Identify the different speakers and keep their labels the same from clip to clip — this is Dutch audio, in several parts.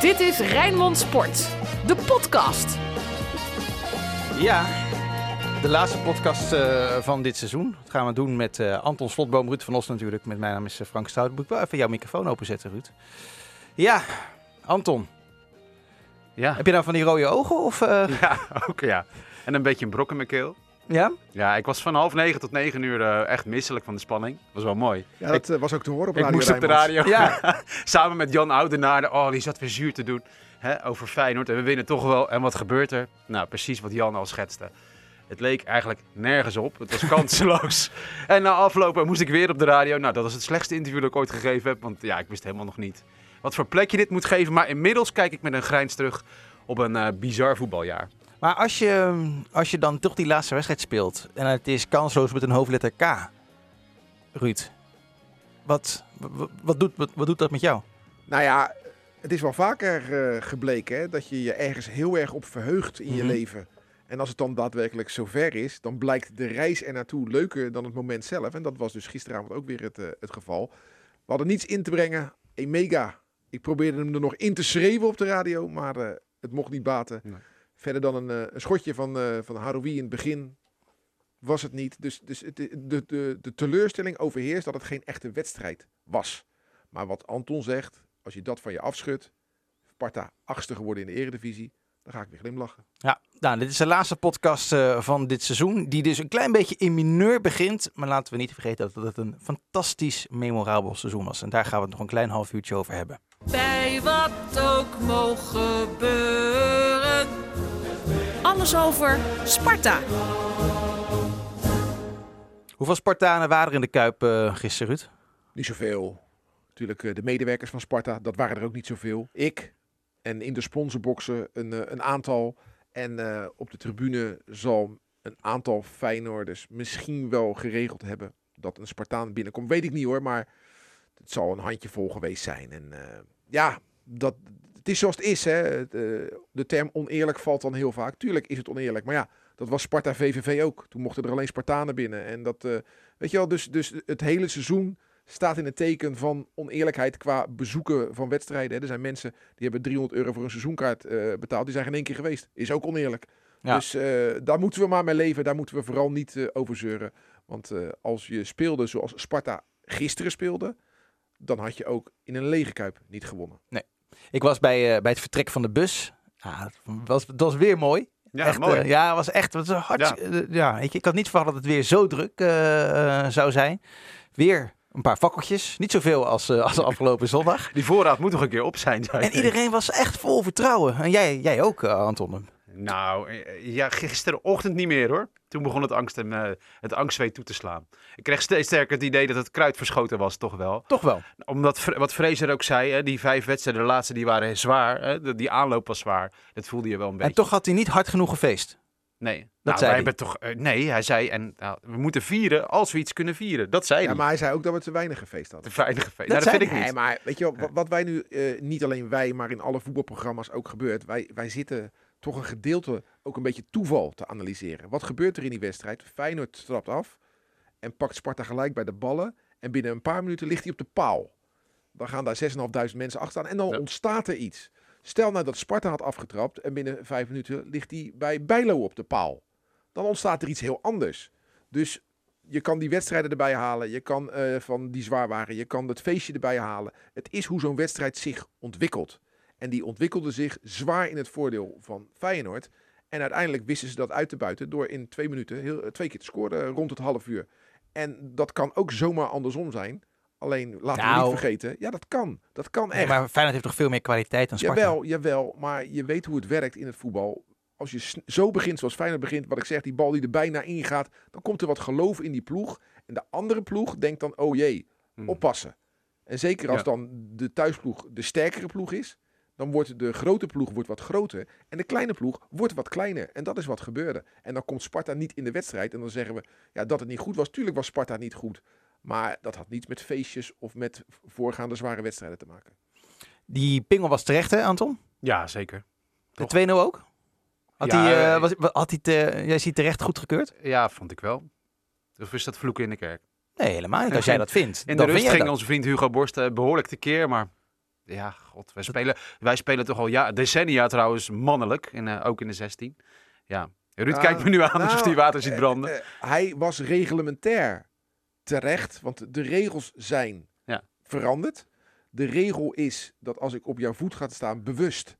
Speaker 1: Dit is Rijnmond Sport, de podcast.
Speaker 2: Ja, de laatste podcast eh, van dit seizoen. Dat gaan we doen met eh, Anton Slotboom, Ruud van Os natuurlijk. Met mijn naam is eh, Frank Stout. Moet ik wel even jouw microfoon openzetten, Ruud? Ja, Anton.
Speaker 3: Ja.
Speaker 2: Heb je nou van die rode ogen? Of, eh,
Speaker 3: ja, ook ja. En een beetje een brok in mijn keel.
Speaker 2: Ja?
Speaker 3: Ja, ik was van half negen tot negen uur eh, echt misselijk van de spanning. was wel mooi.
Speaker 4: Ja, dat eh, was ook te horen op
Speaker 3: ik
Speaker 4: Radio
Speaker 3: moest op de radio.
Speaker 2: Ja.
Speaker 3: Samen met Jan Oudenaarde. Oh, die zat weer zuur te doen. Hè, over Feyenoord. En we winnen toch wel. En wat gebeurt er? Nou, precies wat Jan al schetste. Het leek eigenlijk nergens op. Het was kanseloos. en na aflopen moest ik weer op de radio. Nou, dat was het slechtste interview dat ik ooit gegeven heb. Want ja, ik wist helemaal nog niet wat voor plek je dit moet geven. Maar inmiddels kijk ik met een grijns terug op een eh, bizar voetbaljaar.
Speaker 2: Maar als je, als je dan toch die laatste wedstrijd speelt en het is kansloos met een hoofdletter K, Ruud, wat, wat, wat doet, wat, wat doet dat met jou?
Speaker 4: Nou ja, het is wel vaker eh, gebleken hè, dat je je ergens heel erg op verheugt in je
Speaker 2: Mhm.
Speaker 4: leven. En als het dan daadwerkelijk zover is, dan blijkt de reis er naartoe leuker dan het moment zelf. En dat was dus gisteravond ook weer het, eh, het geval. We hadden niets in te brengen. Een mega. Ik probeerde hem er nog in te schreeuwen op de radio, maar eh, het mocht niet baten.
Speaker 3: Nee.
Speaker 4: Verder dan een, eh, een schotje van, eh van Haroui in het begin was het niet. Dus, dus het, de, de, de teleurstelling overheerst dat het geen echte wedstrijd was. Maar wat Anton zegt, als je dat van je afschudt, Sparta achtste geworden in de eredivisie, dan ga ik weer glimlachen.
Speaker 2: Ja, nou, dit is de laatste podcast eh, van dit seizoen. Die dus een klein beetje in mineur begint. Maar laten we niet vergeten dat het een fantastisch memorabel seizoen was. En daar gaan we het nog een klein half uurtje over hebben.
Speaker 1: Bij wat ook mogen gebeuren. Alles over Sparta.
Speaker 2: Hoeveel Spartanen waren er in de Kuip eh gisteren, Ruud?
Speaker 4: Niet zoveel. Natuurlijk eh, de medewerkers van Sparta, dat waren er ook niet zoveel. Ik en in de sponsorboxen een, eh, een aantal. En eh, op de tribune zal een aantal Feyenoorders misschien wel geregeld hebben dat een Spartaan binnenkomt. Weet ik niet hoor, maar het zal een handjevol geweest zijn. En eh, ja, dat, het is zoals het is. Hè. Eh, de term oneerlijk valt dan heel vaak. Tuurlijk is het oneerlijk, maar ja, dat was Sparta VVV ook. Toen mochten er alleen Spartanen binnen. En dat, eh, weet je wel, dus, dus het hele seizoen staat in het teken van oneerlijkheid qua bezoeken van wedstrijden. hè. Er zijn mensen die hebben 300 euro voor een seizoenkaart eh, betaald. Die zijn geen één keer geweest. Is ook oneerlijk.
Speaker 2: Ja.
Speaker 4: Dus daar moeten we maar mee leven. Daar moeten we vooral niet over zeuren. Want als je speelde zoals Sparta gisteren speelde, dan had je ook in een lege kuip niet gewonnen.
Speaker 2: Ik was bij, eh, bij het vertrek van de bus. Ja, het, was, het was weer mooi.
Speaker 3: Ja,
Speaker 2: echt,
Speaker 3: mooi.
Speaker 2: eh, ja, het was echt het was hard. Ja. ja, weet je, ik had niet verwacht dat het weer zo druk eh, eh, zou zijn. Weer een paar fakkeltjes. Niet zoveel als, eh, als afgelopen zondag.
Speaker 3: Die voorraad moet nog een keer op zijn.
Speaker 2: En iedereen was echt vol vertrouwen. En jij, jij ook, eh, Anton.
Speaker 3: Nou, eh, ja, gisterenochtend niet meer hoor. Toen begon het, angst en, eh, het angstzweet toe te slaan. Ik kreeg steeds sterker het idee dat het kruid verschoten was, toch wel.
Speaker 2: Toch wel.
Speaker 3: Omdat, wat Fraser ook zei, hè, die vijf wedstrijden, de laatste, die waren zwaar. Hè, die aanloop was zwaar. Dat voelde je wel een beetje.
Speaker 2: En toch had hij niet hard genoeg gefeest.
Speaker 3: Nee, nou,
Speaker 2: zei
Speaker 3: wij
Speaker 2: hij.
Speaker 3: hebben toch... eh, nee, hij zei, en, nou, we moeten vieren als we iets kunnen vieren. Dat zei
Speaker 4: Ja,
Speaker 3: hij.
Speaker 4: maar hij zei ook dat we te weinig gefeest hadden.
Speaker 3: De veilige feest.
Speaker 2: Dat
Speaker 3: Nou, dat
Speaker 2: zei
Speaker 3: vind ik
Speaker 4: Nee,
Speaker 3: niet.
Speaker 4: maar weet je wel, wat, wat wij nu, eh, niet alleen wij, maar in alle voetbalprogramma's ook gebeurt. Wij, wij zitten toch een gedeelte ook een beetje toeval te analyseren. Wat gebeurt er in die wedstrijd? Feyenoord trapt af en pakt Sparta gelijk bij de ballen. En binnen een paar minuten ligt hij op de paal. Dan gaan daar 6.500 mensen achter staan en dan
Speaker 3: Ja.
Speaker 4: ontstaat er iets. Stel nou dat Sparta had afgetrapt en binnen vijf minuten ligt hij bij Bijlo op de paal. Dan ontstaat er iets heel anders. Dus je kan die wedstrijden erbij halen. Je kan eh, van die zwaar waren. Je kan het feestje erbij halen. Het is hoe zo'n wedstrijd zich ontwikkelt. En die ontwikkelde zich zwaar in het voordeel van Feyenoord. En uiteindelijk wisten ze dat uit te buiten door in twee minuten heel, eh, twee keer te scoren eh, rond het half uur. En dat kan ook zomaar andersom zijn. Alleen laten we
Speaker 2: Nou.
Speaker 4: niet vergeten. Ja, dat kan. Dat kan echt.
Speaker 2: maar Feyenoord heeft toch veel meer kwaliteit dan Sparta?
Speaker 4: Jawel, jawel. Maar je weet hoe het werkt in het voetbal. Als je zo begint zoals Feyenoord begint, wat ik zeg, die bal die er bijna ingaat, dan komt er wat geloof in die ploeg. En de andere ploeg denkt dan, oh jee,
Speaker 3: Hmm.
Speaker 4: oppassen. En zeker als
Speaker 3: Ja.
Speaker 4: dan de thuisploeg de sterkere ploeg is, dan wordt de grote ploeg wordt wat groter en de kleine ploeg wordt wat kleiner. En dat is wat gebeurde. En dan komt Sparta niet in de wedstrijd en dan zeggen we ja, dat het niet goed was. Tuurlijk was Sparta niet goed. Maar dat had niets met feestjes of met voorgaande zware wedstrijden te maken.
Speaker 2: Die pingel was terecht, hè, Anton?
Speaker 3: Ja, zeker.
Speaker 2: De
Speaker 3: Toch?
Speaker 2: 2-0 ook? Had
Speaker 3: Ja,
Speaker 2: hij, eh,
Speaker 3: eh,
Speaker 2: was, had hij het, jij ziet terecht goedgekeurd?
Speaker 3: Ja, vond ik wel. Of is dat vloeken in de kerk?
Speaker 2: Nee, helemaal niet. Als jij dat vindt,
Speaker 3: In
Speaker 2: dan
Speaker 3: de rust ging
Speaker 2: dat.
Speaker 3: onze vriend Hugo Borst eh, behoorlijk tekeer, maar ja, god, wij spelen, wij spelen toch al ja, decennia trouwens mannelijk, in, ook in de 16. Ja, Ruud
Speaker 4: Ah,
Speaker 3: kijkt me nu aan alsof
Speaker 4: nou,
Speaker 3: hij water ziet branden.
Speaker 4: hij was reglementair terecht, want de regels zijn
Speaker 3: Ja.
Speaker 4: veranderd. De regel is dat als ik op jouw voet ga staan, bewust,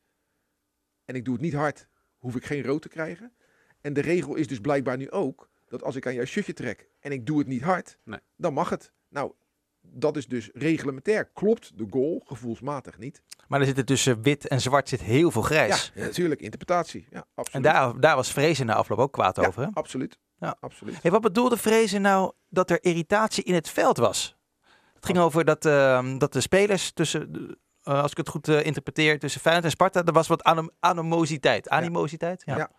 Speaker 4: en ik doe het niet hard, hoef ik geen rood te krijgen. En de regel is dus blijkbaar nu ook dat als ik aan jouw shirtje trek en ik doe het niet hard,
Speaker 3: Nee.
Speaker 4: dan mag het. Nou, dat is dus reglementair. Klopt de goal gevoelsmatig niet?
Speaker 2: Maar er zit er tussen wit en zwart zit heel veel grijs.
Speaker 4: Ja, natuurlijk, interpretatie. Ja,
Speaker 2: En
Speaker 4: absoluut.
Speaker 2: daar, daar was Vrezen na afloop ook kwaad
Speaker 4: Ja,
Speaker 2: over. Hè?
Speaker 4: absoluut.
Speaker 2: Ja.
Speaker 4: absoluut.
Speaker 2: Hey, wat bedoelde Vrezen nou dat er irritatie in het veld was? Het ging over dat, ehm, dat de spelers tussen, eh, als ik het goed eh, interpreteer, tussen Feyenoord en Sparta, er was wat animositeit. Animositeit? Ja.
Speaker 4: Ja.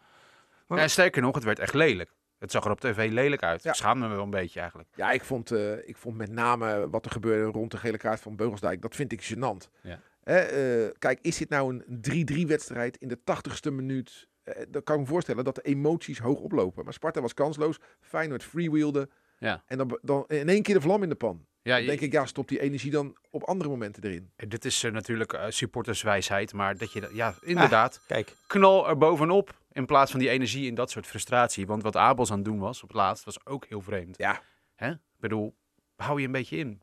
Speaker 3: En sterker nog, het werd echt lelijk. Het zag er op tv lelijk uit.
Speaker 4: Ja.
Speaker 3: Ik schaamde me wel een beetje eigenlijk.
Speaker 4: Ja, ik vond, eh, ik vond met name wat er gebeurde rond de gele kaart van Beugelsdijk, dat vind ik gênant.
Speaker 3: Ja.
Speaker 4: Hè, eh, kijk, is dit nou een 3-3 wedstrijd in de 80ste minuut? Eh, dan kan ik me voorstellen dat de emoties hoog oplopen. Maar Sparta was kansloos, Feyenoord freewheelde.
Speaker 3: Ja.
Speaker 4: En dan, dan in één keer de vlam in de pan.
Speaker 3: Ja,
Speaker 4: Dan denk ik, ja, stop die energie dan op andere momenten erin.
Speaker 3: Dit is eh, natuurlijk eh, supporterswijsheid, maar dat je, ja, inderdaad,
Speaker 2: Kijk,
Speaker 3: knal er bovenop in plaats van die energie in dat soort frustratie. Want wat Abels aan het doen was op het laatst, was ook heel vreemd.
Speaker 4: Ja.
Speaker 3: Hè? Ik bedoel, hou je een beetje in.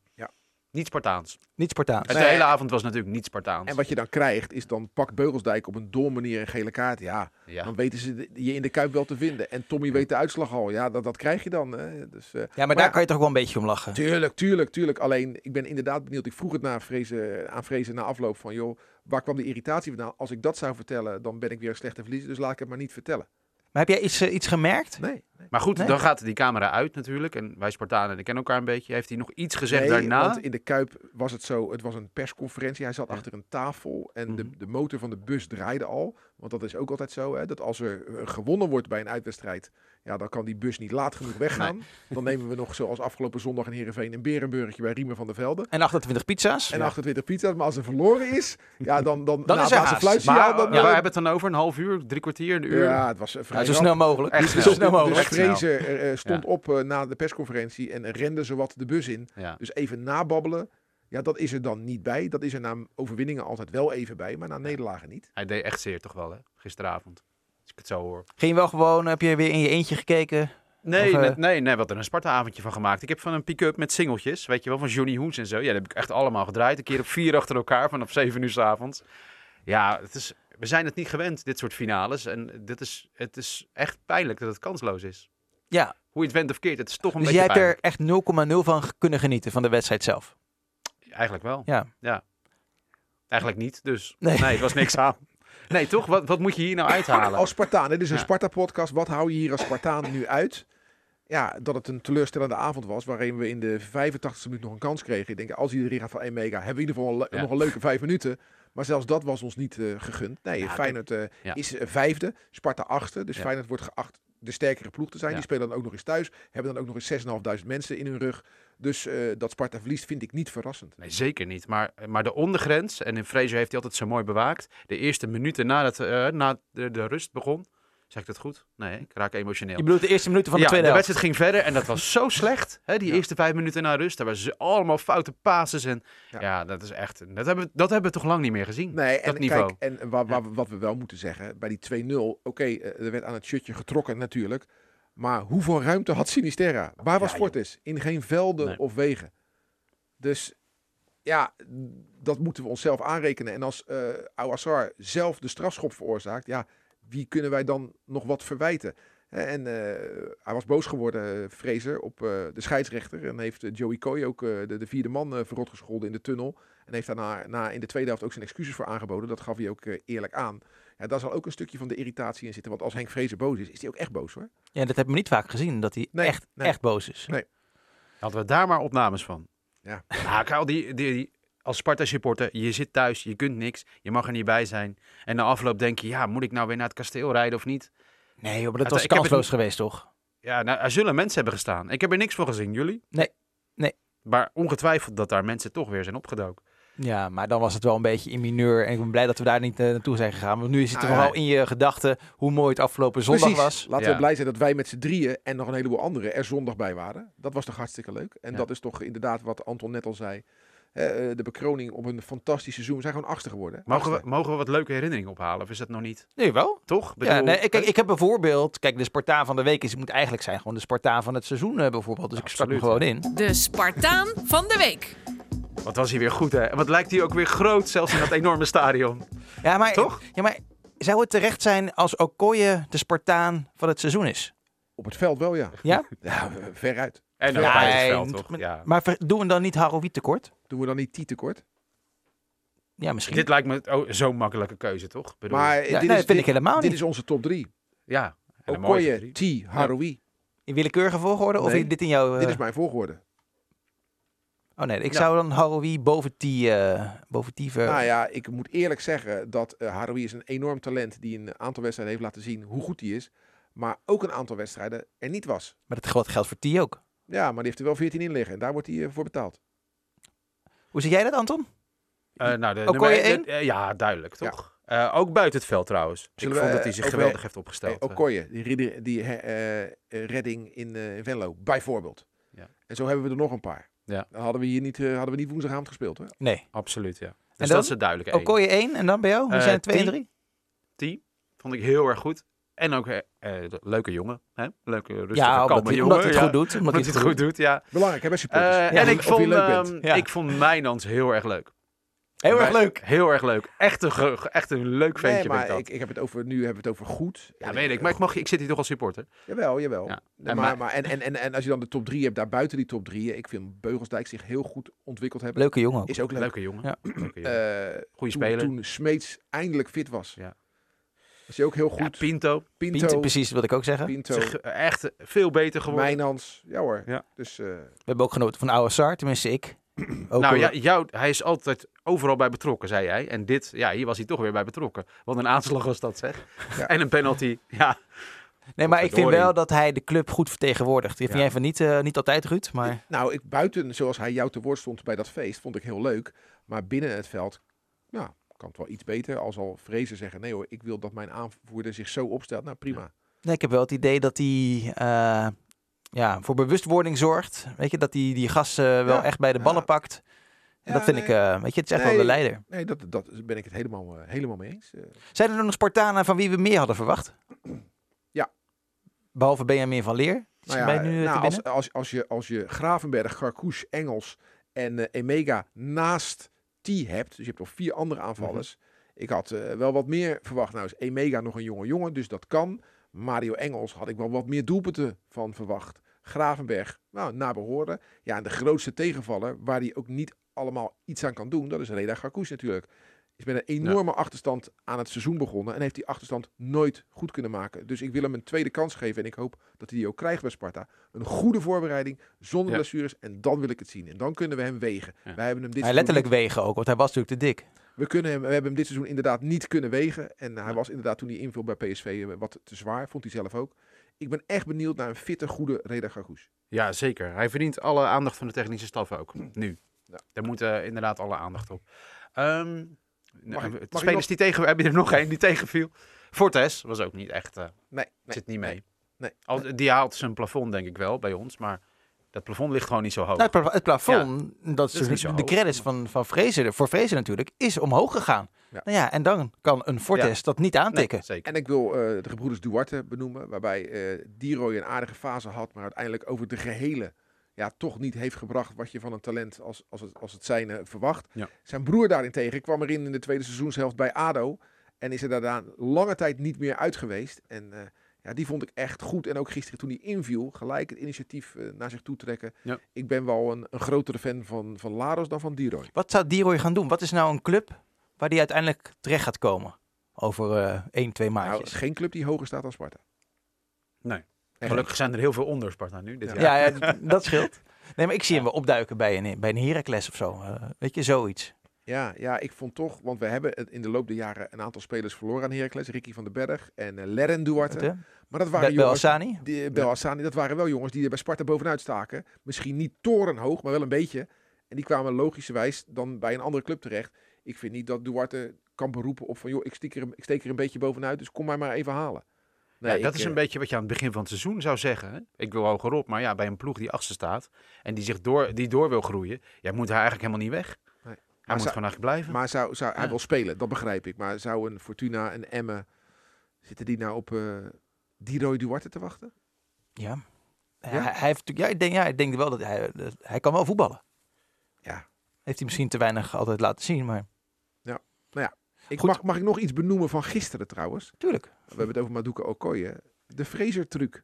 Speaker 3: Niet Spartaans.
Speaker 2: niet Spartaans.
Speaker 3: En
Speaker 4: Nee.
Speaker 3: De hele avond was natuurlijk niet Spartaans.
Speaker 4: En wat je dan krijgt, is dan pak Beugelsdijk op een dom manier een gele kaart. Ja,
Speaker 3: ja.
Speaker 4: dan weten ze je in de Kuip wel te vinden. En Tommy weet de uitslag al. Ja, dat, dat krijg je dan. Hè. Dus, eh,
Speaker 2: Ja, maar daar kan je toch wel een beetje om lachen.
Speaker 4: Tuurlijk, tuurlijk, tuurlijk. Alleen, ik ben inderdaad benieuwd. Ik vroeg het naar vrezen, aan Vrezen na afloop van, joh, waar kwam de irritatie vandaan? Als ik dat zou vertellen, dan ben ik weer een slechte verliezer. Dus laat ik het maar niet vertellen.
Speaker 2: Maar heb jij iets, eh, iets gemerkt?
Speaker 4: Nee. Nee.
Speaker 3: Maar goed,
Speaker 2: Nee.
Speaker 3: dan gaat die camera uit natuurlijk. En wij Spartanen, die kennen elkaar een beetje. Heeft hij nog iets gezegd
Speaker 4: Nee,
Speaker 3: daarna?
Speaker 4: want in de Kuip was het zo, het was een persconferentie. Hij zat
Speaker 3: Ja.
Speaker 4: achter een tafel en de,
Speaker 3: Mhm.
Speaker 4: de motor van de bus draaide al. Want dat is ook altijd zo, hè, dat als er eh, gewonnen wordt bij een uitwedstrijd, ja, dan kan die bus niet laat genoeg weggaan. Dan nemen we nog, zoals afgelopen zondag in Heerenveen, een berenburgertje bij Riemen van der Velde.
Speaker 2: En 28 pizza's?
Speaker 4: En 28 pizza's, maar als er verloren is, ja, dan, dan,
Speaker 2: Dan
Speaker 4: na
Speaker 2: is
Speaker 4: het fluitsignaal,
Speaker 3: maar
Speaker 4: dan,
Speaker 3: waar
Speaker 4: dan-
Speaker 3: hebben we het dan over? Een half uur, drie kwartier, een uur?
Speaker 4: Ja, het was eh, vrij
Speaker 2: Ja, zo snel mogelijk.
Speaker 3: Echt
Speaker 2: zo
Speaker 3: snel.
Speaker 2: snel
Speaker 4: Dus
Speaker 2: mogelijk.
Speaker 3: Echt snel.
Speaker 4: Fraser eh, stond
Speaker 3: Ja.
Speaker 4: op eh, na de persconferentie en rende zowat de bus in.
Speaker 3: Ja.
Speaker 4: Dus even nababbelen. Ja, dat is er dan niet bij. Dat is er na overwinningen altijd wel even bij, maar na nederlagen niet.
Speaker 3: Hij deed echt zeer toch wel, hè? Gisteravond. Als ik het zo hoor.
Speaker 2: Ging je wel gewoon, heb je weer in je eentje gekeken?
Speaker 3: Nee,
Speaker 2: Of, eh,
Speaker 3: nee, nee, nee, wat er een Sparta-avondje van gemaakt. Ik heb van een pick-up met singeltjes, weet je wel, van Johnny Hoes en zo. Ja, dat heb ik echt allemaal gedraaid. Een keer op vier achter elkaar, vanaf zeven uur s avonds. Ja, het is, we zijn het niet gewend, dit soort finales. En dit is, het is echt pijnlijk dat het kansloos is.
Speaker 2: Ja,
Speaker 3: Hoe je het went of keert, het is toch een
Speaker 2: dus jij
Speaker 3: beetje
Speaker 2: hebt er echt 0,0 van kunnen genieten van de wedstrijd zelf.
Speaker 3: Eigenlijk wel.
Speaker 2: Ja.
Speaker 3: Eigenlijk niet, dus
Speaker 2: Nee.
Speaker 3: nee, het was niks aan. Nee, toch? Wat, wat moet je hier nou uithalen?
Speaker 4: Als Spartaan, dit is een
Speaker 3: Ja.
Speaker 4: Sparta-podcast. Wat hou je hier als Spartaan nu uit? Ja, dat het een teleurstellende avond was, waarin we in de 85e minuut nog een kans kregen. Ik denk, als erin gaat van 1 mega, hebben we in ieder geval
Speaker 3: Ja.
Speaker 4: nog een leuke vijf minuten. Maar zelfs dat was ons niet eh, gegund. Nee,
Speaker 3: Ja,
Speaker 4: Feyenoord eh,
Speaker 3: ja.
Speaker 4: is eh, vijfde, Sparta achtste. Dus
Speaker 3: Ja.
Speaker 4: Feyenoord wordt geacht de sterkere ploeg te zijn. Die spelen dan ook nog eens thuis. Hebben dan ook nog eens 6.500 mensen in hun rug. Dus dat Sparta verliest vind ik niet verrassend.
Speaker 3: Nee, zeker niet. Maar, maar de ondergrens, en in Fraser heeft hij altijd zo mooi bewaakt. De eerste minuten nadat na de, de rust begon. Zeg ik dat goed? Nee, ik raak emotioneel.
Speaker 2: Je bedoelt de eerste minuten van de
Speaker 3: ja,
Speaker 2: tweede
Speaker 3: de
Speaker 2: helft.
Speaker 3: wedstrijd ging verder en dat was zo slecht. Hè, die
Speaker 4: Ja.
Speaker 3: eerste vijf minuten na rust. Daar waren allemaal foute passes. En ja.
Speaker 4: Ja.
Speaker 3: dat is echt. Dat hebben, we- dat hebben we toch lang niet meer gezien.
Speaker 4: Nee,
Speaker 3: dat
Speaker 4: en
Speaker 3: niveau.
Speaker 4: kijk, en waar, waar, wat we wel moeten zeggen, bij die 2-0, oké, eh, er werd aan het shirtje getrokken natuurlijk. Maar hoeveel ruimte had Sinisterra? Waar was
Speaker 3: Ja,
Speaker 4: Fortis? In geen velden
Speaker 3: Nee.
Speaker 4: of wegen. Dus ja, dat moeten we onszelf aanrekenen. En als eh Awassar zelf de strafschop veroorzaakt, ja, wie kunnen wij dan nog wat verwijten? Hè, En eh, hij was boos geworden, eh, Fraser, op eh, de scheidsrechter. En heeft eh, Joey Coy ook eh, de, de vierde man eh, verrot gescholden in de tunnel. En heeft daarna na, in de tweede helft ook zijn excuses voor aangeboden. Dat gaf hij ook eh, eerlijk aan. Ja, daar zal ook een stukje van de irritatie in zitten. Want als Henk Fraser boos is, is hij ook echt boos hoor.
Speaker 2: Ja, dat hebben we niet vaak gezien, dat hij
Speaker 4: Nee,
Speaker 2: echt,
Speaker 4: nee.
Speaker 2: echt boos is.
Speaker 4: Nee.
Speaker 3: Hadden we daar maar opnames van.
Speaker 4: Ja.
Speaker 3: Nou, Karel, die, die, die- als Sparta-supporter, je zit thuis, je kunt niks, je mag er niet bij zijn. En na afloop denk je, ja, moet ik nou weer naar het kasteel rijden of niet?
Speaker 2: Nee, joh, maar dat
Speaker 3: Het-
Speaker 2: was
Speaker 3: ik het
Speaker 2: kansloos geweest, toch?
Speaker 3: Ja, nou, er zullen mensen hebben gestaan. Ik heb er niks van gezien, jullie?
Speaker 2: Nee. Nee.
Speaker 3: Maar ongetwijfeld dat daar mensen toch weer zijn opgedoken.
Speaker 2: Ja, maar dan was het wel een beetje in mineur. En ik ben blij dat we daar niet eh, naartoe zijn gegaan. Want nu is het toch wel in je gedachten hoe mooi het afgelopen zondag
Speaker 4: Precies.
Speaker 2: was.
Speaker 4: Laten
Speaker 3: Ja.
Speaker 4: we blij zijn dat wij met z'n drieën en nog een heleboel anderen er zondag bij waren. Dat was toch hartstikke leuk. En
Speaker 3: Ja.
Speaker 4: dat is toch inderdaad wat Anton net al zei. Eh, de bekroning op een fantastisch seizoen. We zijn gewoon achtste geworden.
Speaker 3: Mogen we, mogen we wat leuke herinneringen ophalen? Of is dat nog niet?
Speaker 2: Nee, wel.
Speaker 3: Toch?
Speaker 2: Ja, nee, ik, kijk, ik heb bijvoorbeeld, kijk, de Spartaan van de week is, moet eigenlijk zijn gewoon de Spartaan van het seizoen eh, bijvoorbeeld. Dus ik start hem gewoon in.
Speaker 1: De Spartaan van de week.
Speaker 3: Wat was hij weer goed, hè? En wat lijkt hij ook weer groot, zelfs in dat enorme stadion.
Speaker 2: Ja, maar,
Speaker 3: Toch?
Speaker 2: Ja, maar zou het terecht zijn als Okoye de Spartaan van het seizoen is?
Speaker 4: Op het veld wel, ja.
Speaker 2: Ja?
Speaker 4: Ja, veruit.
Speaker 3: En ook
Speaker 2: Ja,
Speaker 3: bij het veld, toch?
Speaker 2: maar-
Speaker 3: Ja.
Speaker 2: Maar doen we dan niet Haroui tekort?
Speaker 4: Doen we dan niet T tekort?
Speaker 2: Ja, misschien.
Speaker 3: Dit lijkt me oh, zo'n makkelijke keuze, toch? Ik Bedoel,
Speaker 4: Maar
Speaker 2: Ja,
Speaker 4: dit,
Speaker 2: nee,
Speaker 4: is,
Speaker 2: vind
Speaker 4: dit,
Speaker 2: ik helemaal
Speaker 4: dit
Speaker 2: niet.
Speaker 4: is onze top 3.
Speaker 3: ja. En een mooie
Speaker 4: Okoye. T, Haroui.
Speaker 2: In willekeurige volgorde? Of
Speaker 4: Nee,
Speaker 2: in dit in jouw... eh,
Speaker 4: Dit is mijn volgorde.
Speaker 2: Oh nee, ik
Speaker 3: Ja.
Speaker 2: zou dan Haroui boven die... eh boven die ver...
Speaker 4: Nou ja, ik moet eerlijk zeggen dat eh Haroui is een enorm talent die een aantal wedstrijden heeft laten zien hoe goed hij is. Maar ook een aantal wedstrijden er niet was.
Speaker 2: Maar dat geldt, geldt voor T ook.
Speaker 4: Ja, maar die heeft er wel 14 in liggen en daar wordt hij eh, voor betaald.
Speaker 2: Hoe zie jij dat, Anton?
Speaker 3: Eh, nou, de,
Speaker 2: Okoye
Speaker 3: nummer-
Speaker 2: één?
Speaker 3: de- eh, ja, duidelijk,
Speaker 4: Ja.
Speaker 3: toch? Eh, ook buiten het veld trouwens.
Speaker 4: Zullen
Speaker 3: ik
Speaker 4: we,
Speaker 3: vond dat hij zich geweldig heeft opgesteld.
Speaker 4: Okoye, die, die redding in, eh, Venlo, bijvoorbeeld.
Speaker 3: Ja.
Speaker 4: En zo hebben we er nog een paar.
Speaker 3: Ja.
Speaker 4: Dan hadden we hier niet, hadden we niet woensdagavond gespeeld. Hè?
Speaker 2: Nee.
Speaker 3: Absoluut, ja. Dus
Speaker 2: dan?
Speaker 3: dat is het duidelijke één.
Speaker 2: Okoye 1 en dan bij jou? Hoe zijn het 2 en
Speaker 3: T.
Speaker 2: 3?
Speaker 3: Die vond ik heel erg goed. En ook de- leuke jongen. Hè? Leuke, rustige,
Speaker 2: Ja, omdat
Speaker 3: kalme jongen.
Speaker 2: omdat hij het
Speaker 3: ja.
Speaker 2: goed doet. Omdat
Speaker 3: Omdat
Speaker 2: hij
Speaker 3: het goed doet, ja.
Speaker 4: Belangrijk, hè, bij supporters.
Speaker 3: Eh,
Speaker 2: Ja,
Speaker 3: en ik vond, ehm,
Speaker 2: Ja.
Speaker 3: ik vond Mijnans heel erg leuk.
Speaker 2: Heel erg leuk.
Speaker 3: Heel erg leuk. Echt een, echt een leuk ventje
Speaker 4: nee,
Speaker 3: vind ik
Speaker 4: maar
Speaker 3: dat.
Speaker 4: ik, ik heb het over, nu hebben we het over goed.
Speaker 3: ja, weet ik. Maar ik, mag, ik zit hier toch als supporter.
Speaker 4: Jawel, jawel.
Speaker 3: Ja.
Speaker 4: Nee,
Speaker 3: En
Speaker 4: maar,
Speaker 3: maar-
Speaker 4: maar, en, en, en, en als je dan de top 3 hebt, daar buiten die top 3, ik vind Beugelsdijk zich heel goed ontwikkeld hebben.
Speaker 2: Leuke jongen ook.
Speaker 4: Is ook leuk.
Speaker 3: Leuke jongen.
Speaker 2: Ja.
Speaker 3: Leuke jongen.
Speaker 4: Eh,
Speaker 3: Goeie
Speaker 4: toen,
Speaker 3: speler.
Speaker 4: Toen Smeets eindelijk fit was.
Speaker 3: Ja.
Speaker 4: Was hij ook heel
Speaker 3: Ja,
Speaker 4: goed.
Speaker 3: Pinto.
Speaker 4: Pinto,
Speaker 2: Pinto, precies wat ik ook zeggen.
Speaker 4: Pinto,
Speaker 3: echt veel beter geworden.
Speaker 4: Mijnans. Ja hoor.
Speaker 3: Ja.
Speaker 4: Dus eh,
Speaker 2: We hebben ook genoten van Oude Sar, tenminste ik. Ook
Speaker 3: nou ja, jou, hij is altijd overal bij betrokken, zei jij. En dit, ja, hier was hij toch weer bij betrokken. Wat een aanslag was dat, zeg.
Speaker 4: Ja.
Speaker 3: En een penalty. Ja,
Speaker 2: nee, maar ik vind wel dat hij de club goed vertegenwoordigt. Die vind
Speaker 3: Ja.
Speaker 2: jij van niet, eh, niet altijd, Ruud, maar...
Speaker 4: nou, ik buiten zoals hij jou te woord stond bij dat feest, vond ik heel leuk. Maar binnen het veld, ja, kan het wel iets beter. Als al vrezen zeggen, nee hoor, ik wil dat mijn aanvoerder zich zo opstelt. Nou prima.
Speaker 2: Nee, ik heb wel het idee dat hij eh, ja, voor bewustwording zorgt. Weet je, dat hij die gasten wel
Speaker 4: Ja,
Speaker 2: echt bij de
Speaker 4: ja.
Speaker 2: ballen pakt. En
Speaker 4: Ja,
Speaker 2: dat vind
Speaker 4: nee.
Speaker 2: ik, eh, weet je, het is echt
Speaker 4: Nee.
Speaker 2: wel de leider.
Speaker 4: Nee, dat, dat ben ik het helemaal, eh, helemaal mee eens. Eh,
Speaker 2: Zijn er nog Spartanen van wie we meer hadden verwacht?
Speaker 4: Ja.
Speaker 2: Behalve Benjamin van Leer. Die
Speaker 4: Nou ja,
Speaker 2: nu eh,
Speaker 4: nou, als, als, als, je, als je Gravenberg, Garkouche, Engels en eh, Emega naast T hebt, dus je hebt nog vier andere aanvallers.
Speaker 2: Mhm.
Speaker 4: Ik had eh, wel wat meer verwacht. Nou is Emega nog een jonge jongen, dus dat kan. Mario Engels had ik wel wat meer doelpunten van verwacht. Gravenberg, nou, naar behoren. Ja, en de grootste tegenvaller, waar hij ook niet allemaal iets aan kan doen, dat is Reda Garkouche natuurlijk. Is met een enorme achterstand aan het seizoen begonnen en heeft die achterstand nooit goed kunnen maken. Dus ik wil hem een tweede kans geven en ik hoop dat hij die ook krijgt bij Sparta. Een goede voorbereiding, zonder
Speaker 3: Ja.
Speaker 4: blessures en dan wil ik het zien. En dan kunnen we hem wegen.
Speaker 3: Ja.
Speaker 4: Wij hebben hem dit
Speaker 2: Hij
Speaker 4: seizoen
Speaker 2: letterlijk
Speaker 4: niet-
Speaker 2: wegen ook, want hij was natuurlijk te dik.
Speaker 4: we, kunnen hem, we hebben hem dit seizoen inderdaad niet kunnen wegen. En hij was inderdaad toen hij invul bij PSV eh, wat te zwaar, vond hij zelf ook. Ik ben echt benieuwd naar een fitte, goede Reda Gargoes.
Speaker 3: ja, zeker. Hij verdient alle aandacht van de technische staf ook. Nu.
Speaker 4: Ja.
Speaker 3: Daar moet eh, inderdaad alle aandacht op. Ehm,
Speaker 4: ik- mag ik
Speaker 3: spelers
Speaker 4: nog-
Speaker 3: die tegen... Heb je er nog één die tegenviel? Fortes was ook niet echt... eh,
Speaker 4: Nee, nee,
Speaker 3: zit niet mee.
Speaker 4: nee, nee.
Speaker 3: Al, die haalt zijn plafond denk ik wel bij ons. Maar dat plafond ligt gewoon niet zo hoog.
Speaker 2: Nou, het, pla- het plafond, dat is,
Speaker 3: is niet zo
Speaker 2: de
Speaker 3: hoog.
Speaker 2: credits van, van Vrezen, voor Vrezen natuurlijk, is omhoog gegaan.
Speaker 4: Ja.
Speaker 2: Nou ja, en dan kan een Fortes dat niet aantikken.
Speaker 3: Nee, zeker.
Speaker 4: En ik wil eh, de gebroeders Duarte benoemen, waarbij eh Diroy een aardige fase had, maar uiteindelijk over de gehele ja, toch niet heeft gebracht wat je van een talent als, als, het, als het zijne verwacht.
Speaker 3: Ja.
Speaker 4: Zijn broer daarentegen kwam erin in de tweede seizoenshelft bij ADO en is er daarna lange tijd niet meer uit geweest. En eh, ja, die vond ik echt goed. En ook gisteren toen hij inviel, gelijk het initiatief eh, naar zich toe trekken.
Speaker 3: Ja.
Speaker 4: Ik ben wel een, een grotere fan van, van Laros dan van Diroy.
Speaker 2: Wat zou Diroy gaan doen? Wat is nou een club waar die uiteindelijk terecht gaat komen? Over eh 1, 2
Speaker 4: Nou,
Speaker 2: maandjes.
Speaker 4: geen club die hoger staat dan Sparta.
Speaker 3: Nee. Gelukkig zijn er heel veel onder Sparta nu. Dit
Speaker 4: Ja.
Speaker 3: jaar.
Speaker 2: ja, ja, dat scheelt. Nee, maar ik zie hem wel opduiken bij een, bij een Heracles of zo. Eh, weet je, zoiets.
Speaker 4: Ja, ja, ik vond toch, want we hebben het in de loop der jaren een aantal spelers verloren aan Heracles. Ricky van den Berg en eh Leren Duarte.
Speaker 2: Wat?
Speaker 4: Maar dat waren
Speaker 2: Bel
Speaker 4: jongens,
Speaker 2: Belhassani?
Speaker 4: die, eh, Belhassani, dat waren wel jongens die er bij Sparta bovenuit staken. Misschien niet torenhoog, maar wel een beetje. En die kwamen logischerwijs dan bij een andere club terecht. Ik vind niet dat Duarte kan beroepen op van, joh, ik steek er, ik steek er een beetje bovenuit, dus kom mij maar even halen. Nee,
Speaker 3: ja, dat
Speaker 4: ik,
Speaker 3: is een
Speaker 4: eh,
Speaker 3: beetje wat je aan het begin van het seizoen zou zeggen. Ik wil hogerop, maar ja, bij een ploeg die achtste staat en die zich door, die door wil groeien, ja, moet hij eigenlijk helemaal niet weg.
Speaker 4: Nee.
Speaker 3: Hij
Speaker 4: Maar
Speaker 3: moet gewoon eigenlijk blijven.
Speaker 4: Maar zou, zou, hij
Speaker 3: Ja.
Speaker 4: wil spelen, dat begrijp ik. Maar zou een Fortuna, een Emmen, zitten die nou op eh die Roy Duarte te wachten?
Speaker 2: Ja. Ja,
Speaker 4: Ja?
Speaker 2: Hij, hij heeft ja, ik denk, ja, ik denk wel dat hij, dat- hij kan wel voetballen.
Speaker 4: Ja.
Speaker 2: Heeft hij misschien te weinig altijd laten zien, maar
Speaker 4: Ik mag, mag ik nog iets benoemen van gisteren trouwens?
Speaker 2: tuurlijk.
Speaker 4: We hebben het over Maduka Okoye. De Fraser-truc.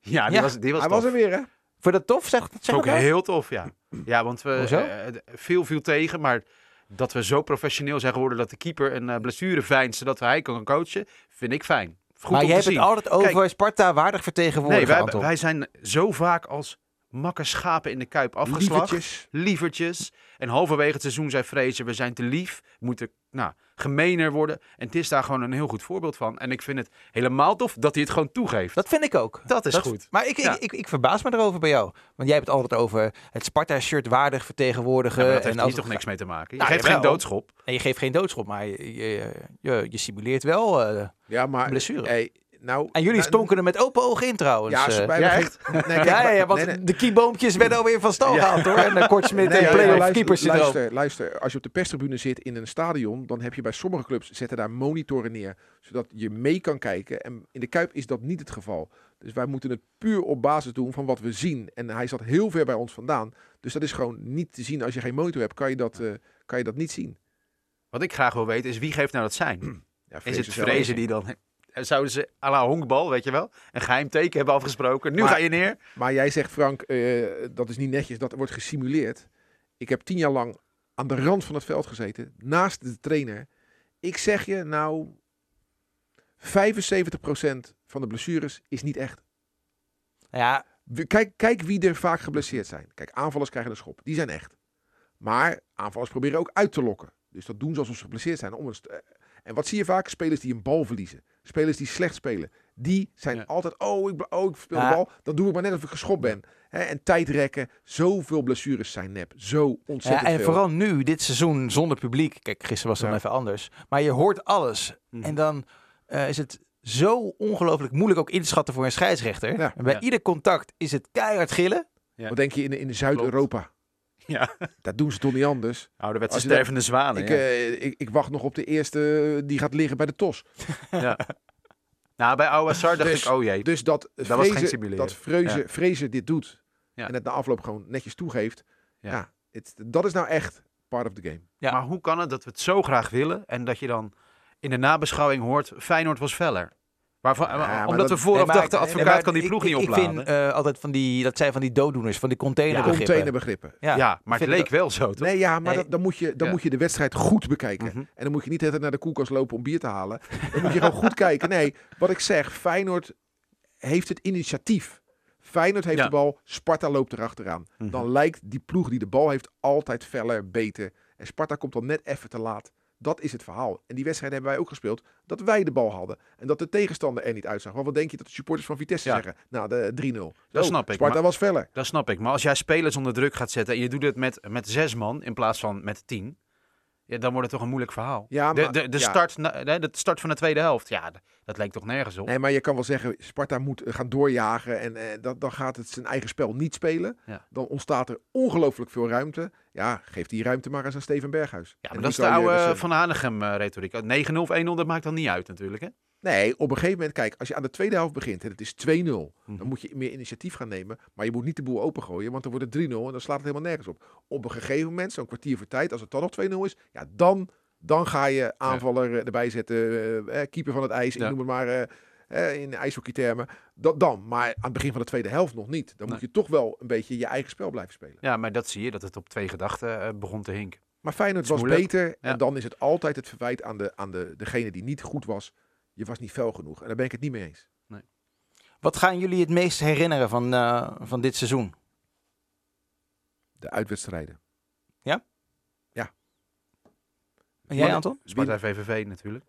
Speaker 3: ja, die
Speaker 2: Ja,
Speaker 3: was, die was
Speaker 4: Hij
Speaker 3: tof.
Speaker 4: was er weer, hè?
Speaker 2: Vond je dat tof? Zeg, zeg
Speaker 3: Vond ik
Speaker 2: het nou?
Speaker 3: heel tof, ja. Ja, want we
Speaker 2: Hoezo?
Speaker 3: eh, eh, veel viel tegen, maar dat we zo professioneel zijn geworden dat de keeper een eh, blessure veinst, zodat hij kan coachen, vind ik fijn. Goed
Speaker 2: maar
Speaker 3: om
Speaker 2: jij
Speaker 3: te
Speaker 2: hebt
Speaker 3: zien.
Speaker 2: het altijd over
Speaker 3: Kijk.
Speaker 2: Sparta waardig
Speaker 3: Nee,
Speaker 2: vertegenwoordigen,
Speaker 3: wij,
Speaker 2: Anton.
Speaker 3: wij zijn zo vaak als makke schapen in de kuip afgeslagen.
Speaker 4: Lievertjes.
Speaker 3: Lievertjes. En halverwege het seizoen zei Fraser, we zijn te lief, we moeten nou, gemener worden. En het is daar gewoon een heel goed voorbeeld van. En ik vind het helemaal tof dat hij het gewoon toegeeft.
Speaker 2: Dat vind ik ook.
Speaker 3: Dat is goed.
Speaker 2: Maar ik,
Speaker 3: Ja.
Speaker 2: ik, ik, ik verbaas me erover bij jou. Want jij hebt het altijd over het Sparta-shirt waardig vertegenwoordigen.
Speaker 3: Ja, dat heeft
Speaker 2: en,
Speaker 3: hier toch niks mee te maken. Je
Speaker 2: Nou,
Speaker 3: geeft
Speaker 2: jawel.
Speaker 3: geen doodschop.
Speaker 2: en je geeft geen doodschop, maar je, je, je, je simuleert wel eh,
Speaker 4: Ja, maar...
Speaker 2: blessure.
Speaker 4: Hey, nou,
Speaker 2: en jullie
Speaker 4: nou,
Speaker 2: stonken er met open ogen in trouwens.
Speaker 4: Ja,
Speaker 2: eh.
Speaker 4: ze bij
Speaker 3: ja,
Speaker 4: geen- Nee, kijk,
Speaker 2: ja, ja, ja, want
Speaker 4: nee, nee.
Speaker 2: de kieboompjes werden alweer van stal gehaald hoor. En uh, Kortsmit
Speaker 4: Nee,
Speaker 2: en
Speaker 4: ja,
Speaker 2: play-off
Speaker 4: luister,
Speaker 2: keepers
Speaker 4: luister, luister, als je op de perstribune zit in een stadion, dan heb je bij sommige clubs zetten daar monitoren neer, zodat je mee kan kijken. En in de Kuip is dat niet het geval. Dus wij moeten het puur op basis doen van wat we zien. En hij zat heel ver bij ons vandaan. Dus dat is gewoon niet te zien. Als je geen monitor hebt, kan je dat, eh, kan je dat niet zien.
Speaker 3: Wat ik graag wil weten is wie geeft nou dat zijn?
Speaker 4: Ja,
Speaker 3: Is het. Vrezen die dan... Zouden ze à la honkbal, weet je wel, een geheim teken hebben afgesproken. Nu
Speaker 4: Maar-
Speaker 3: ga je neer.
Speaker 4: Maar jij zegt, Frank, eh, dat is niet netjes, dat wordt gesimuleerd. Ik heb tien jaar lang aan de rand van het veld gezeten, naast de trainer. Ik zeg je, nou, 75% van de blessures is niet echt.
Speaker 2: Ja,
Speaker 4: Kijk, kijk wie er vaak geblesseerd zijn. Kijk, aanvallers krijgen een schop. Die zijn echt. Maar aanvallers proberen ook uit te lokken. Dus dat doen ze alsof ze geblesseerd zijn. Om een st- en wat zie je vaak? Spelers die een bal verliezen. Spelers die slecht spelen. Die zijn
Speaker 3: Ja.
Speaker 4: altijd, oh ik, oh, ik speel
Speaker 2: Ja.
Speaker 4: de bal. Dan doe ik maar net of ik geschopt ben. Hè, en tijdrekken. Zoveel blessures zijn nep. Zo ontzettend
Speaker 2: ja, en
Speaker 4: veel.
Speaker 2: vooral nu, dit seizoen zonder publiek. Kijk, gisteren was het dan even anders. Maar je hoort alles.
Speaker 3: Mhm.
Speaker 2: En dan eh, is het zo ongelooflijk moeilijk ook in te schatten voor een scheidsrechter.
Speaker 4: Ja.
Speaker 2: En bij
Speaker 3: Ja.
Speaker 2: ieder contact is het keihard gillen.
Speaker 3: Ja.
Speaker 4: Wat denk je in, in Zuid-Europa?
Speaker 3: Ja,
Speaker 4: Dat doen ze toch niet anders?
Speaker 3: ouderwetse
Speaker 4: je dat-
Speaker 3: stervende zwanen.
Speaker 4: Ik,
Speaker 3: ja.
Speaker 4: eh, ik, ik wacht nog op de eerste eh, die gaat liggen bij de TOS.
Speaker 3: ja. Nou, bij Ouassar dacht
Speaker 4: Dus-
Speaker 3: ik, oh jee.
Speaker 4: Dus dat
Speaker 3: was geen simuleren.
Speaker 4: dat Vrezen,
Speaker 3: Ja.
Speaker 4: Vrezen dit doet
Speaker 3: Ja.
Speaker 4: en het na afloop gewoon netjes toegeeft.
Speaker 3: Ja.
Speaker 4: Ja, het, dat is nou echt part of the game.
Speaker 2: Ja.
Speaker 3: Maar hoe kan het dat we het zo graag willen en dat je dan in de nabeschouwing hoort, Feyenoord was feller? Waarvan,
Speaker 4: maar
Speaker 3: omdat
Speaker 4: dat-
Speaker 3: we vooraf
Speaker 2: Nee,
Speaker 3: dachten,
Speaker 2: nee,
Speaker 3: advocaat
Speaker 2: maar
Speaker 3: kan die
Speaker 2: ik-
Speaker 3: ploeg
Speaker 2: ik,
Speaker 3: niet
Speaker 2: ik
Speaker 3: opladen.
Speaker 2: vind eh, altijd van die, dat zijn van die dooddoeners, van die containerbegrippen.
Speaker 4: Containerbegrippen.
Speaker 2: Ja,
Speaker 3: ja, maar het leek wel zo, toch?
Speaker 4: Nee, ja, maar
Speaker 2: Nee.
Speaker 4: dat- dan, moet je, dan
Speaker 3: Ja.
Speaker 4: moet je de wedstrijd goed bekijken.
Speaker 3: Mhm.
Speaker 4: En dan moet je niet altijd naar de koelkast lopen om bier te halen. Dan moet je gewoon goed kijken. Nee, wat ik zeg, Feyenoord heeft het initiatief. Feyenoord heeft
Speaker 3: Ja.
Speaker 4: de bal, Sparta loopt erachteraan.
Speaker 3: Mhm.
Speaker 4: Dan lijkt die ploeg die de bal heeft altijd feller, beter. En Sparta komt dan net even te laat. Dat is het verhaal. En die wedstrijd hebben wij ook gespeeld. Dat wij de bal hadden. En dat de tegenstander er niet uitzag. Want wat denk je dat de supporters van Vitesse
Speaker 3: Ja.
Speaker 4: zeggen? Nou, de 3-0.
Speaker 3: Dat
Speaker 4: Zo,
Speaker 3: snap ik,
Speaker 4: Sparta
Speaker 3: maar-
Speaker 4: was feller.
Speaker 3: Dat snap ik. Maar als jij spelers onder druk gaat zetten en je doet het met, met zes man in plaats van met tien, ja, dan wordt het toch een moeilijk verhaal.
Speaker 4: Ja,
Speaker 3: de
Speaker 4: maar-
Speaker 3: de, de,
Speaker 4: ja.
Speaker 3: start, de start van de tweede helft, ja, dat leek toch nergens op.
Speaker 4: Nee, maar je kan wel zeggen, Sparta moet eh, gaan doorjagen en eh, dat, dan gaat het zijn eigen spel niet spelen.
Speaker 3: Ja.
Speaker 4: Dan ontstaat er ongelooflijk veel ruimte. Ja, geef die ruimte maar eens aan Steven Berghuis.
Speaker 3: Ja,
Speaker 4: En
Speaker 3: maar dat is de
Speaker 4: Nico
Speaker 3: oude. Van Hanegem eh, retoriek. 9-0 of 1-0, dat maakt dan niet uit natuurlijk, hè?
Speaker 4: Nee, op een gegeven moment, kijk, als je aan de tweede helft begint en het is 2-0,
Speaker 3: Mhm.
Speaker 4: dan moet je meer initiatief gaan nemen. Maar je moet niet de boel opengooien, want dan wordt het 3-0 en dan slaat het helemaal nergens op. Op een gegeven moment, zo'n kwartier voor tijd, als het dan nog 2-0 is, ja, dan, dan ga je aanvaller eh, erbij zetten, eh, eh, keeper van het ijs,
Speaker 3: Ja.
Speaker 4: ik noem het maar eh, in ijshockeytermen. Dat dan, maar aan het begin van de tweede helft nog niet. Dan moet je toch wel een beetje je eigen spel blijven spelen.
Speaker 3: Ja, maar dat zie je, dat het op twee gedachten begon te hinken.
Speaker 4: Maar Feyenoord was
Speaker 3: moeilijk.
Speaker 4: beter
Speaker 3: Ja.
Speaker 4: en dan is het altijd het verwijt aan, de, aan de, degene die niet goed was. Je was niet fel genoeg en daar ben ik het niet mee eens.
Speaker 2: Wat gaan jullie het meest herinneren van, eh, van dit seizoen?
Speaker 4: De uitwedstrijden.
Speaker 2: En jij, Anton?
Speaker 3: Sparta VVV natuurlijk.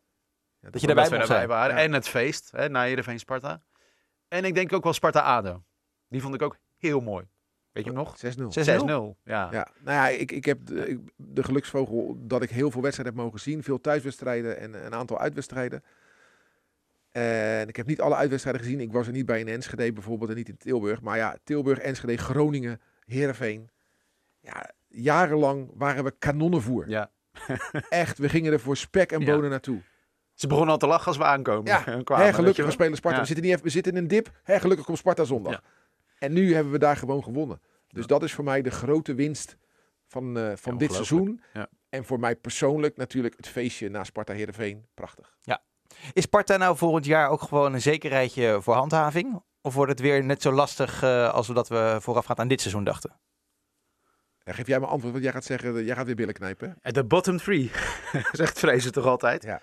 Speaker 4: Ja,
Speaker 2: Dat je daarbij
Speaker 3: waren.
Speaker 4: Ja.
Speaker 3: En het feest, hè, na Heerenveen Sparta. En ik denk ook wel Sparta-ADO. Die vond ik ook heel mooi. Weet je hem nog?
Speaker 4: 6-0.
Speaker 3: 6-0. Ja.
Speaker 4: Ja, nou ja, ik, ik heb de, ik- de geluksvogel dat ik heel veel wedstrijden heb mogen zien. Veel thuiswedstrijden en een aantal uitwedstrijden. En ik heb niet alle uitwedstrijden gezien. Ik was er niet bij in Enschede bijvoorbeeld en niet in Tilburg. Maar ja, Tilburg, Enschede, Groningen, Heerenveen. Ja, jarenlang waren we kanonnenvoer.
Speaker 3: Ja.
Speaker 4: Echt, we gingen er voor spek en
Speaker 3: Ja.
Speaker 4: bonen naartoe.
Speaker 3: Ze begonnen al te lachen als we aankomen.
Speaker 4: Ja,
Speaker 3: En kwamen,
Speaker 4: Hè, gelukkig we spelen Sparta.
Speaker 3: Ja.
Speaker 4: We, zitten niet even, we zitten in een dip. Hè, gelukkig komt Sparta zondag.
Speaker 3: Ja.
Speaker 4: En nu hebben we daar gewoon gewonnen. Dus
Speaker 3: Ja.
Speaker 4: dat is voor mij de grote winst van, eh, van
Speaker 3: Ja,
Speaker 4: dit seizoen.
Speaker 3: Ja.
Speaker 4: En voor mij persoonlijk natuurlijk het feestje na Sparta Heerenveen. Prachtig.
Speaker 2: Is Sparta nou volgend jaar ook gewoon een zekerheidje voor handhaving? Of wordt het weer net zo lastig eh, als we dat we voorafgaand aan dit seizoen dachten?
Speaker 4: En geef jij me antwoord, want jij gaat zeggen, eh, jij gaat weer billen knijpen.
Speaker 3: En De bottom three, zegt Vrezen toch altijd?
Speaker 4: Ja.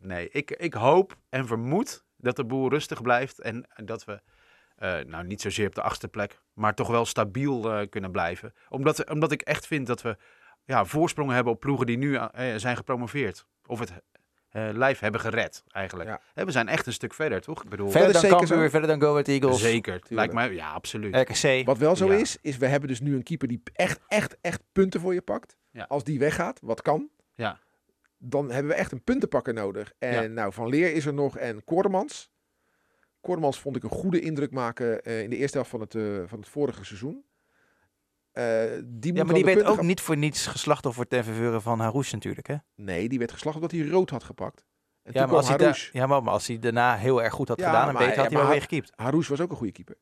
Speaker 3: Nee, ik, ik hoop en vermoed dat de boel rustig blijft en dat we, eh, nou niet zozeer op de achtste plek, maar toch wel stabiel eh, kunnen blijven. Omdat, omdat ik echt vind dat we ja, voorsprongen hebben op ploegen die nu eh, zijn gepromoveerd. Of het eh, lijf hebben gered, eigenlijk.
Speaker 4: Ja.
Speaker 3: Hè, we zijn echt een stuk verder, toch? Ik bedoel,
Speaker 2: Verder dan
Speaker 4: zeker
Speaker 2: Cambuur, verder dan Go Ahead Eagles,
Speaker 3: zeker. Lijkt mij, ja, absoluut.
Speaker 2: RKC.
Speaker 4: Wat wel zo
Speaker 3: Ja.
Speaker 4: is, is we hebben dus nu een keeper die echt, echt, echt punten voor je pakt.
Speaker 3: Ja.
Speaker 4: Als die weggaat, wat kan,
Speaker 3: Ja.
Speaker 4: dan hebben we echt een puntenpakker nodig. En
Speaker 3: Ja.
Speaker 4: nou, Van Leer is er nog en Koordemans. Koordemans vond ik een goede indruk maken eh, in de eerste helft van het, eh, van het vorige seizoen. Eh, die
Speaker 2: Ja, maar die werd ook
Speaker 4: gaan-
Speaker 2: niet voor niets geslachtoffer ten verveuren van Harouche natuurlijk, hè?
Speaker 4: Nee, die werd geslacht omdat hij rood had gepakt. En
Speaker 2: Ja maar, als hij da- ja, maar als hij daarna heel erg goed had
Speaker 4: Ja,
Speaker 2: gedaan en beter, had hij wel weer gekiept.
Speaker 4: Harouche was ook een goede keeper.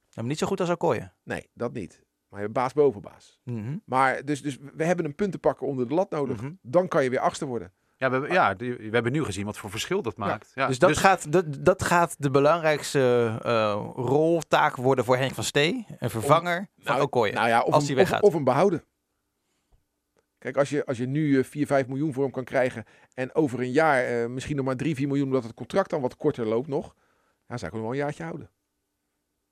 Speaker 2: Ja, maar niet zo goed als Okoye.
Speaker 4: Nee, dat niet. Maar je hebt baas boven baas.
Speaker 2: Mhm.
Speaker 4: Maar dus, dus we hebben een puntenpakker onder de lat nodig.
Speaker 3: Mhm.
Speaker 4: Dan kan je weer achtste worden.
Speaker 3: Ja, we, hebben- ja, we hebben nu gezien wat voor verschil dat maakt. Ja,
Speaker 2: dus, dat, Gaat, dat, dat gaat de belangrijkste eh roltaak worden voor Henk van Stee. Een vervanger van
Speaker 4: Nou,
Speaker 2: Okoye.
Speaker 4: Nou ja, of,
Speaker 2: als
Speaker 4: een,
Speaker 2: hij
Speaker 4: of,
Speaker 2: weggaat.
Speaker 4: of een behouden. Kijk, als je, als je nu eh, 4, 5 miljoen voor hem kan krijgen. En over een jaar eh, misschien nog maar 3, 4 miljoen, omdat het contract dan wat korter loopt nog. Dan zou ik hem wel een jaartje houden.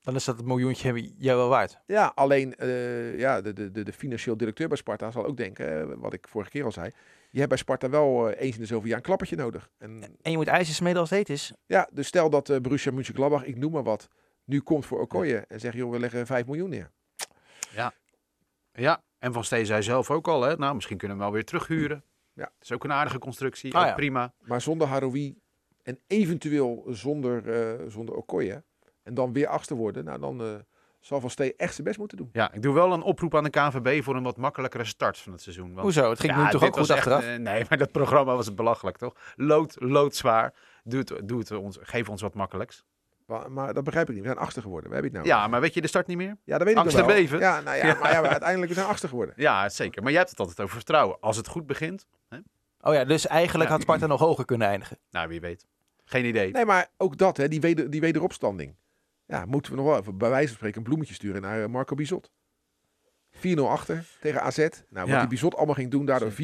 Speaker 2: Dan is dat het miljoentje jou wel waard.
Speaker 4: Ja, alleen eh, ja, de, de, de, de financieel directeur bij Sparta zal ook denken, wat ik vorige keer al zei. Je hebt bij Sparta wel eh, eens in de zoveel jaar een klappertje nodig. En
Speaker 2: En je moet ijzer smeden als het heet is.
Speaker 4: ja, dus stel dat eh Borussia Mönchengladbach, ik noem maar wat, nu komt voor Okoye en zegt, joh, we leggen 5 miljoen neer.
Speaker 3: Ja, en Van Steen zei zelf ook al, hè, nou, misschien kunnen we hem wel weer terughuren.
Speaker 4: Ja.
Speaker 3: Dat is ook een aardige constructie,
Speaker 2: Ah,
Speaker 3: ook
Speaker 2: ja.
Speaker 3: prima.
Speaker 4: Maar zonder Haroui en eventueel zonder, eh zonder Okoye. En dan weer achtste worden. Nou, dan eh, zal Van Stee echt zijn best moeten doen.
Speaker 3: Ja, ik doe wel een oproep aan de KVB voor een wat makkelijkere start van het seizoen. Want,
Speaker 2: Hoezo? Het ging
Speaker 3: Ja,
Speaker 2: nu toch ook goed
Speaker 3: echt,
Speaker 2: achteraf?
Speaker 3: eh, nee, maar dat programma was belachelijk, toch? Lood, loodzwaar. Doe het, doe het ons, geef ons wat makkelijks.
Speaker 4: Maar, maar dat begrijp ik niet. We zijn achtste geworden. We hebben het nou.
Speaker 3: Ja, maar weet je de start niet meer?
Speaker 4: ja dat weet
Speaker 3: angst
Speaker 4: ik wel.
Speaker 3: beven.
Speaker 4: Ja, nou ja, maar ja, maar uiteindelijk we zijn achtste geworden.
Speaker 3: Ja, zeker. Maar jij hebt het altijd over vertrouwen. Als het goed begint,
Speaker 2: Oh ja, dus eigenlijk
Speaker 3: Ja.
Speaker 2: had Sparta nog hoger kunnen eindigen.
Speaker 3: nou, wie weet. Geen idee.
Speaker 4: Nee, maar ook dat, hè, die, weder, die wederopstanding. Ja, moeten we nog wel even bij wijze van spreken een bloemetje sturen naar eh, Marco Bizot. 4-0 achter tegen AZ. Nou, wat
Speaker 3: Ja.
Speaker 4: die Bizot allemaal ging doen, daardoor 4-4.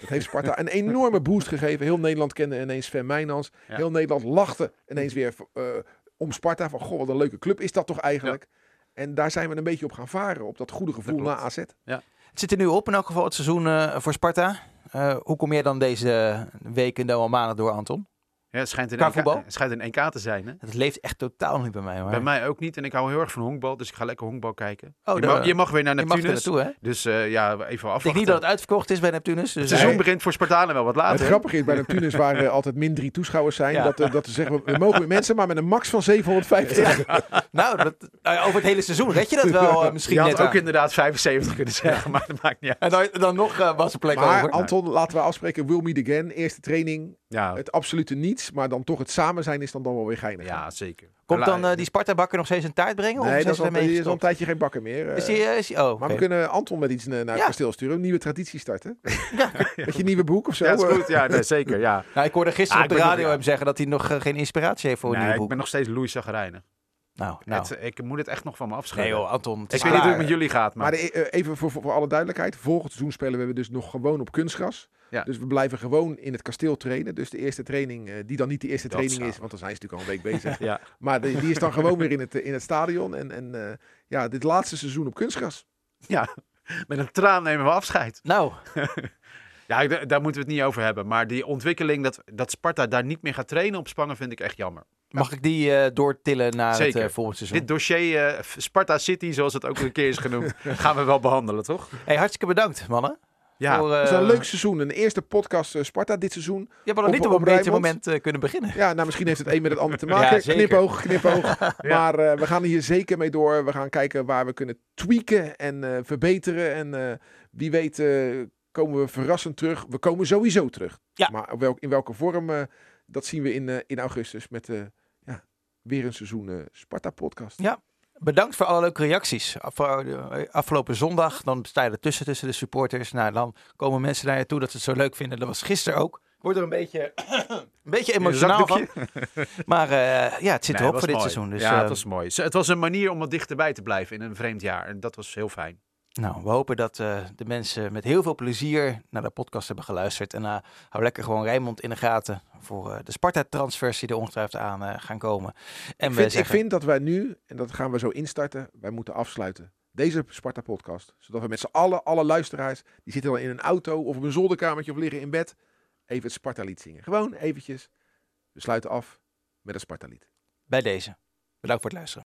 Speaker 4: Dat heeft Sparta een enorme boost gegeven. Heel Nederland kende ineens Sven Meijnans.
Speaker 3: Ja.
Speaker 4: Heel Nederland lachte ineens weer eh, om Sparta. Van, goh, wat een leuke club is dat toch eigenlijk? En daar zijn we een beetje op gaan varen, op dat goede gevoel
Speaker 3: Dat
Speaker 4: na. AZ.
Speaker 2: Het zit er nu op in elk geval het seizoen eh, voor Sparta. Hoe kom jij dan deze weken en al maanden door, Anton?
Speaker 3: Ja, het schijnt een, NK, het schijnt een NK te zijn, hè?
Speaker 2: Het leeft echt totaal niet bij mij. Maar...
Speaker 3: Bij mij ook niet. En ik hou heel erg van honkbal, dus ik ga lekker honkbal kijken.
Speaker 2: Oh,
Speaker 3: je, mag, je mag weer naar
Speaker 2: je mag er
Speaker 3: Neptunus.
Speaker 2: naartoe, hè?
Speaker 3: Dus eh, ja, even
Speaker 2: Ik
Speaker 3: afwachten.
Speaker 2: denk niet dat het uitverkocht is bij Neptunus. Dus
Speaker 3: Het seizoen
Speaker 4: Nee.
Speaker 3: begint voor Spartanen wel wat later.
Speaker 4: het grappige is, bij Neptunus waar er altijd min drie toeschouwers zijn.
Speaker 2: Ja.
Speaker 4: Dat, eh, dat we zeggen, we mogen weer mensen, maar met een max van 750.
Speaker 2: nou, dat, nou over het hele seizoen red je dat wel eh, misschien
Speaker 3: Je had
Speaker 2: net
Speaker 3: ook
Speaker 2: aan.
Speaker 3: inderdaad 75 kunnen zeggen, maar dat maakt niet uit.
Speaker 2: En dan, dan nog eh, was er plek
Speaker 4: Maar
Speaker 2: over.
Speaker 4: Anton, laten we afspreken, we'll meet again. Eerste training,
Speaker 3: Ja,
Speaker 4: het absolute niets. Maar dan toch het samen zijn is dan, dan wel weer geinig.
Speaker 3: ja zeker.
Speaker 2: Komt dan eh, die Sparta-bakker nog steeds een taart brengen? of
Speaker 4: nee,
Speaker 2: zijn
Speaker 4: dat is al, die is al een tijdje geen bakker meer. eh.
Speaker 2: Is die, eh, is die- oh,
Speaker 4: maar we kunnen Anton met iets naar het
Speaker 2: Ja.
Speaker 4: kasteel sturen. Een nieuwe traditie starten. Met je nieuwe boek of zo.
Speaker 3: Ja, is goed. Ja, nee, zeker. Ja.
Speaker 2: Nou, ik hoorde gisteren
Speaker 3: Ah,
Speaker 2: op de
Speaker 3: ik
Speaker 2: radio
Speaker 3: nog- ja.
Speaker 2: hem zeggen dat hij nog geen inspiratie heeft voor een
Speaker 3: Nee,
Speaker 2: nieuw
Speaker 3: ik
Speaker 2: boek.
Speaker 3: ben nog steeds Louis Zagrijnen.
Speaker 2: Nou, nou.
Speaker 3: Het, ik moet het echt nog van me
Speaker 2: nee
Speaker 3: afschrijven.
Speaker 2: joh, Anton. Het
Speaker 3: ik weet niet hoe het met jullie gaat, maar...
Speaker 4: Maar de- eh, even voor, voor, voor alle duidelijkheid. Volgend seizoen spelen we dus nog gewoon op kunstgras.
Speaker 3: Ja.
Speaker 4: Dus we blijven gewoon in het kasteel trainen. Dus de eerste training, eh, die dan niet de eerste
Speaker 3: Dat
Speaker 4: training
Speaker 3: zou-
Speaker 4: is. Want dan zijn ze natuurlijk al een week bezig.
Speaker 3: Ja.
Speaker 4: Maar die, die is dan gewoon weer in het, in het stadion. En, en eh, ja, dit laatste seizoen op kunstgras.
Speaker 3: ja, met een traan nemen we afscheid.
Speaker 2: Nou,
Speaker 3: Ja, daar moeten we het niet over hebben. Maar die ontwikkeling dat, dat Sparta daar niet meer gaat trainen op Spangen vind ik echt jammer.
Speaker 2: Mag ik die eh, doortillen naar
Speaker 3: Zeker.
Speaker 2: het eh, volgend seizoen?
Speaker 3: Dit dossier eh, Sparta City, zoals het ook een keer is genoemd, gaan we wel behandelen, toch?
Speaker 2: Hey, hartstikke bedankt, mannen.
Speaker 3: Ja, Ja,
Speaker 2: voor,
Speaker 4: Het is een leuk seizoen. Een eerste podcast Sparta dit seizoen.
Speaker 2: Je hebt nog
Speaker 4: op-
Speaker 2: niet op
Speaker 4: op
Speaker 2: een beter moment eh, kunnen beginnen.
Speaker 4: Ja, nou misschien heeft het een met het ander te
Speaker 2: Ja,
Speaker 4: maken.
Speaker 2: zeker.
Speaker 4: knipoog, knipoog. Maar eh, we gaan hier zeker mee door. We gaan kijken waar we kunnen tweaken en eh, verbeteren. En eh, wie weet eh, komen we verrassend terug. We komen sowieso terug.
Speaker 2: Ja.
Speaker 4: Maar in welke vorm, eh, dat zien we in, eh, in augustus met ja, weer een seizoen eh, Sparta-podcast.
Speaker 2: Ja. Bedankt voor alle leuke reacties. Af- eh, Afgelopen zondag, dan sta je ertussen tussen de supporters. Nou, dan komen mensen naar je toe dat ze het zo leuk vinden. Dat was gisteren ook. Ik word er een beetje, een beetje emotionaal van. Maar eh, ja, het zit
Speaker 3: Nee,
Speaker 2: erop voor dit seizoen. Dus,
Speaker 3: ja,
Speaker 2: eh,
Speaker 3: het was mooi. Het was een manier om wat dichterbij te blijven in een vreemd jaar. En dat was heel fijn.
Speaker 2: Nou, we hopen dat eh, de mensen met heel veel plezier naar de podcast hebben geluisterd. En eh, hou lekker gewoon Rijnmond in de gaten voor eh, de Sparta-transfers die er ongetwijfeld aan gaan komen. En
Speaker 4: Ik vind,
Speaker 2: zeggen,
Speaker 4: ik vind dat wij nu, en dat gaan we zo instarten, wij moeten afsluiten. Deze Sparta-podcast. Zodat we met z'n allen, alle luisteraars, die zitten dan in een auto of op een zolderkamertje of liggen in bed, even het Sparta-lied zingen. Gewoon eventjes. We sluiten af met het Sparta-lied.
Speaker 2: bij deze. Bedankt voor het luisteren.